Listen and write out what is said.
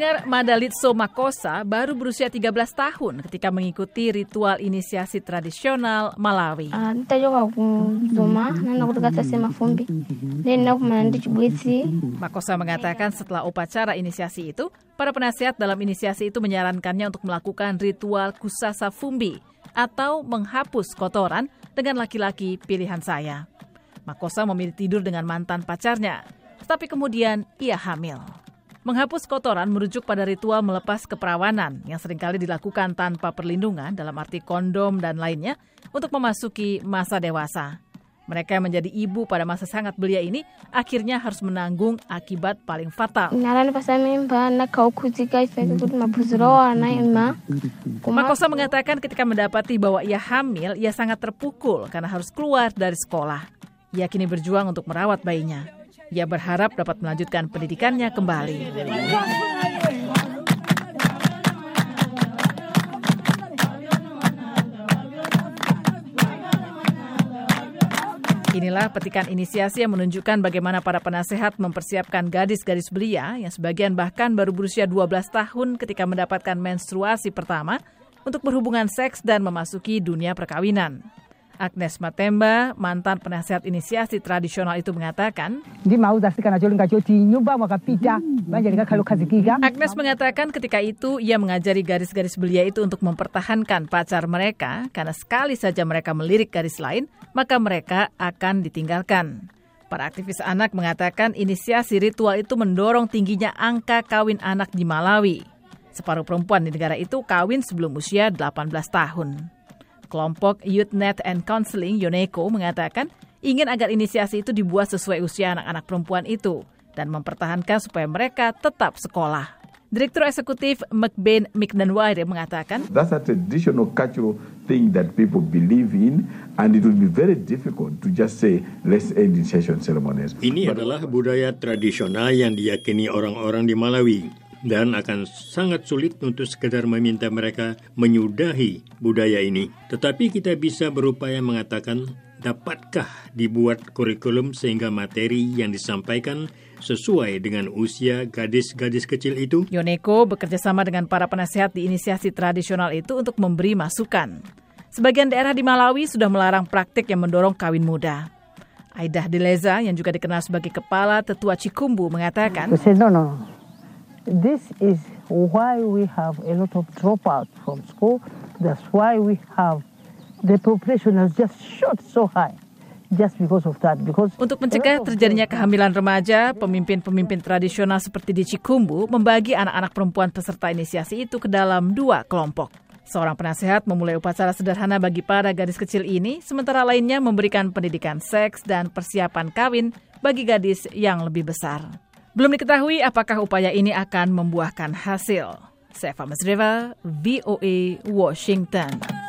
Pendengar Madalitso Makosa baru berusia 13 tahun ketika mengikuti ritual inisiasi tradisional Malawi. Ah, chibwezi Makosa mengatakan setelah upacara inisiasi itu, para penasihat dalam inisiasi itu menyarankannya untuk melakukan ritual kusasa fumbi atau menghapus kotoran dengan laki-laki pilihan saya. Makosa memilih tidur dengan mantan pacarnya, tetapi kemudian ia hamil. Menghapus kotoran merujuk pada ritual melepas keperawanan yang sering kali dilakukan tanpa perlindungan dalam arti kondom dan lainnya untuk memasuki masa dewasa. Mereka yang menjadi ibu pada masa sangat belia ini akhirnya harus menanggung akibat paling fatal. Makosa mengatakan ketika mendapati bahwa ia hamil, ia sangat terpukul karena harus keluar dari sekolah. Ia kini berjuang untuk merawat bayinya. Ia berharap dapat melanjutkan pendidikannya kembali. Inilah petikan inisiasi yang menunjukkan bagaimana para penasehat mempersiapkan gadis-gadis belia yang sebagian bahkan baru berusia 12 tahun ketika mendapatkan menstruasi pertama untuk berhubungan seks dan memasuki dunia perkawinan. Agnes Matemba, mantan penasehat inisiasi tradisional itu mengatakan, Agnes mengatakan ketika itu ia mengajari garis-garis belia itu untuk mempertahankan pacar mereka karena sekali saja mereka melirik garis lain, maka mereka akan ditinggalkan. Para aktivis anak mengatakan inisiasi ritual itu mendorong tingginya angka kawin anak di Malawi. Separuh perempuan di negara itu kawin sebelum usia 18 tahun. Kelompok Youth Net and Counseling Yoneko mengatakan ingin agar inisiasi itu dibuat sesuai usia anak-anak perempuan itu dan mempertahankan supaya mereka tetap sekolah. Direktur Eksekutif McBain McDonwire mengatakan, That's a traditional cultural thing that people believe in, and it will be very difficult to just say, let's end initiation ceremonies. Ini adalah budaya tradisional yang diyakini orang-orang di Malawi dan akan sangat sulit untuk sekedar meminta mereka menyudahi budaya ini. Tetapi kita bisa berupaya mengatakan dapatkah dibuat kurikulum sehingga materi yang disampaikan sesuai dengan usia gadis-gadis kecil itu? Yoneko bekerja sama dengan para penasehat di inisiasi tradisional itu untuk memberi masukan. Sebagian daerah di Malawi sudah melarang praktik yang mendorong kawin muda. Aidah Deleza yang juga dikenal sebagai kepala tetua Cikumbu mengatakan, this is why we have a lot of dropout from school that's why we have the population has just shot so high just because of that because Untuk mencegah terjadinya kehamilan remaja, pemimpin-pemimpin tradisional seperti di Cikumbu membagi anak-anak perempuan peserta inisiasi itu ke dalam dua kelompok. Seorang penasehat memulai upacara sederhana bagi para gadis kecil ini, sementara lainnya memberikan pendidikan seks dan persiapan kawin bagi gadis yang lebih besar. Belum diketahui apakah upaya ini akan membuahkan hasil. Saya Fama Zreva, VOA Washington.